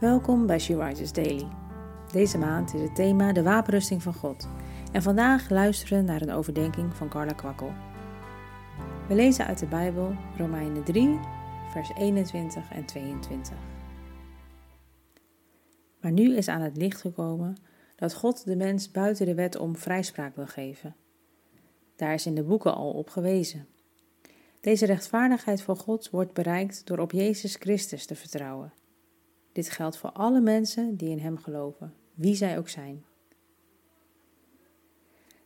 Welkom bij She Rises Daily. Deze maand is het thema de wapenrusting van God. En vandaag luisteren we naar een overdenking van Carla Kwakkel. We lezen uit de Bijbel Romeinen 3, vers 21 en 22. Maar nu is aan het licht gekomen dat God de mens buiten de wet om vrijspraak wil geven. Daar is in de boeken al op gewezen. Deze rechtvaardigheid van God wordt bereikt door op Jezus Christus te vertrouwen. Dit geldt voor alle mensen die in Hem geloven, wie zij ook zijn.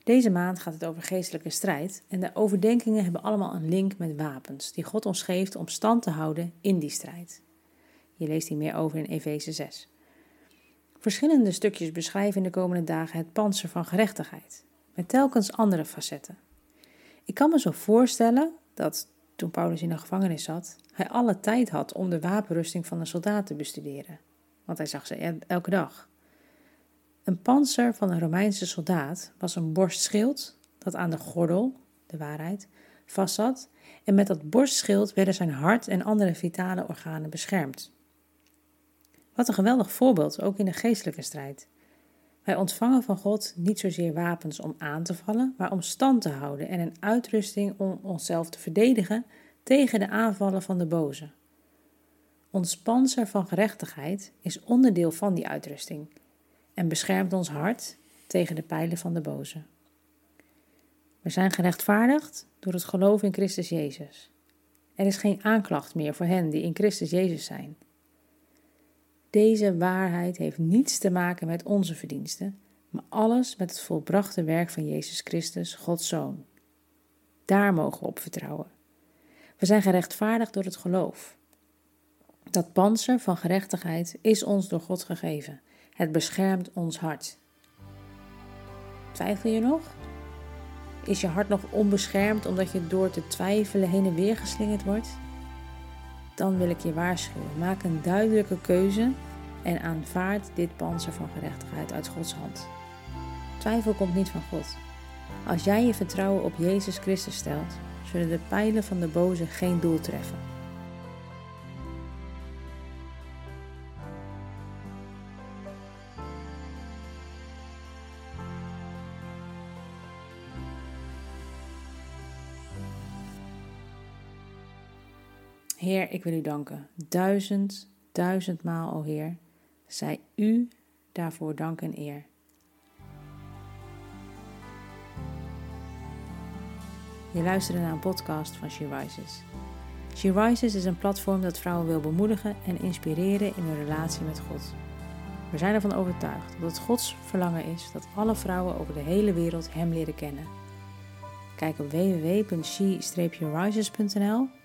Deze maand gaat het over geestelijke strijd en de overdenkingen hebben allemaal een link met wapens die God ons geeft om stand te houden in die strijd. Je leest hier meer over in Efeze 6. Verschillende stukjes beschrijven in de komende dagen het panzer van gerechtigheid, met telkens andere facetten. Ik kan me zo voorstellen dat toen Paulus in de gevangenis zat, hij alle tijd had om de wapenrusting van een soldaat te bestuderen, want hij zag ze elke dag. Een panzer van een Romeinse soldaat was een borstschild dat aan de gordel, de waarheid, vastzat en met dat borstschild werden zijn hart en andere vitale organen beschermd. Wat een geweldig voorbeeld, ook in de geestelijke strijd. Wij ontvangen van God niet zozeer wapens om aan te vallen, maar om stand te houden en een uitrusting om onszelf te verdedigen tegen de aanvallen van de boze. Ons panzer van gerechtigheid is onderdeel van die uitrusting en beschermt ons hart tegen de pijlen van de boze. We zijn gerechtvaardigd door het geloof in Christus Jezus. Er is geen aanklacht meer voor hen die in Christus Jezus zijn. Deze waarheid heeft niets te maken met onze verdiensten, maar alles met het volbrachte werk van Jezus Christus, Gods Zoon. Daar mogen we op vertrouwen. We zijn gerechtvaardigd door het geloof. Dat panzer van gerechtigheid is ons door God gegeven. Het beschermt ons hart. Twijfel je nog? Is je hart nog onbeschermd omdat je door te twijfelen heen en weer geslingerd wordt? Dan wil ik je waarschuwen. Maak een duidelijke keuze en aanvaard dit panzer van gerechtigheid uit Gods hand. Twijfel komt niet van God. Als jij je vertrouwen op Jezus Christus stelt, zullen de pijlen van de boze geen doel treffen. Heer, ik wil u danken. Duizend, duizendmaal, o Heer. Zij u daarvoor dank en eer. Je luisterde naar een podcast van She Rises. She Rises is een platform dat vrouwen wil bemoedigen en inspireren in hun relatie met God. We zijn ervan overtuigd dat het Gods verlangen is dat alle vrouwen over de hele wereld Hem leren kennen. Kijk op www.she-rises.nl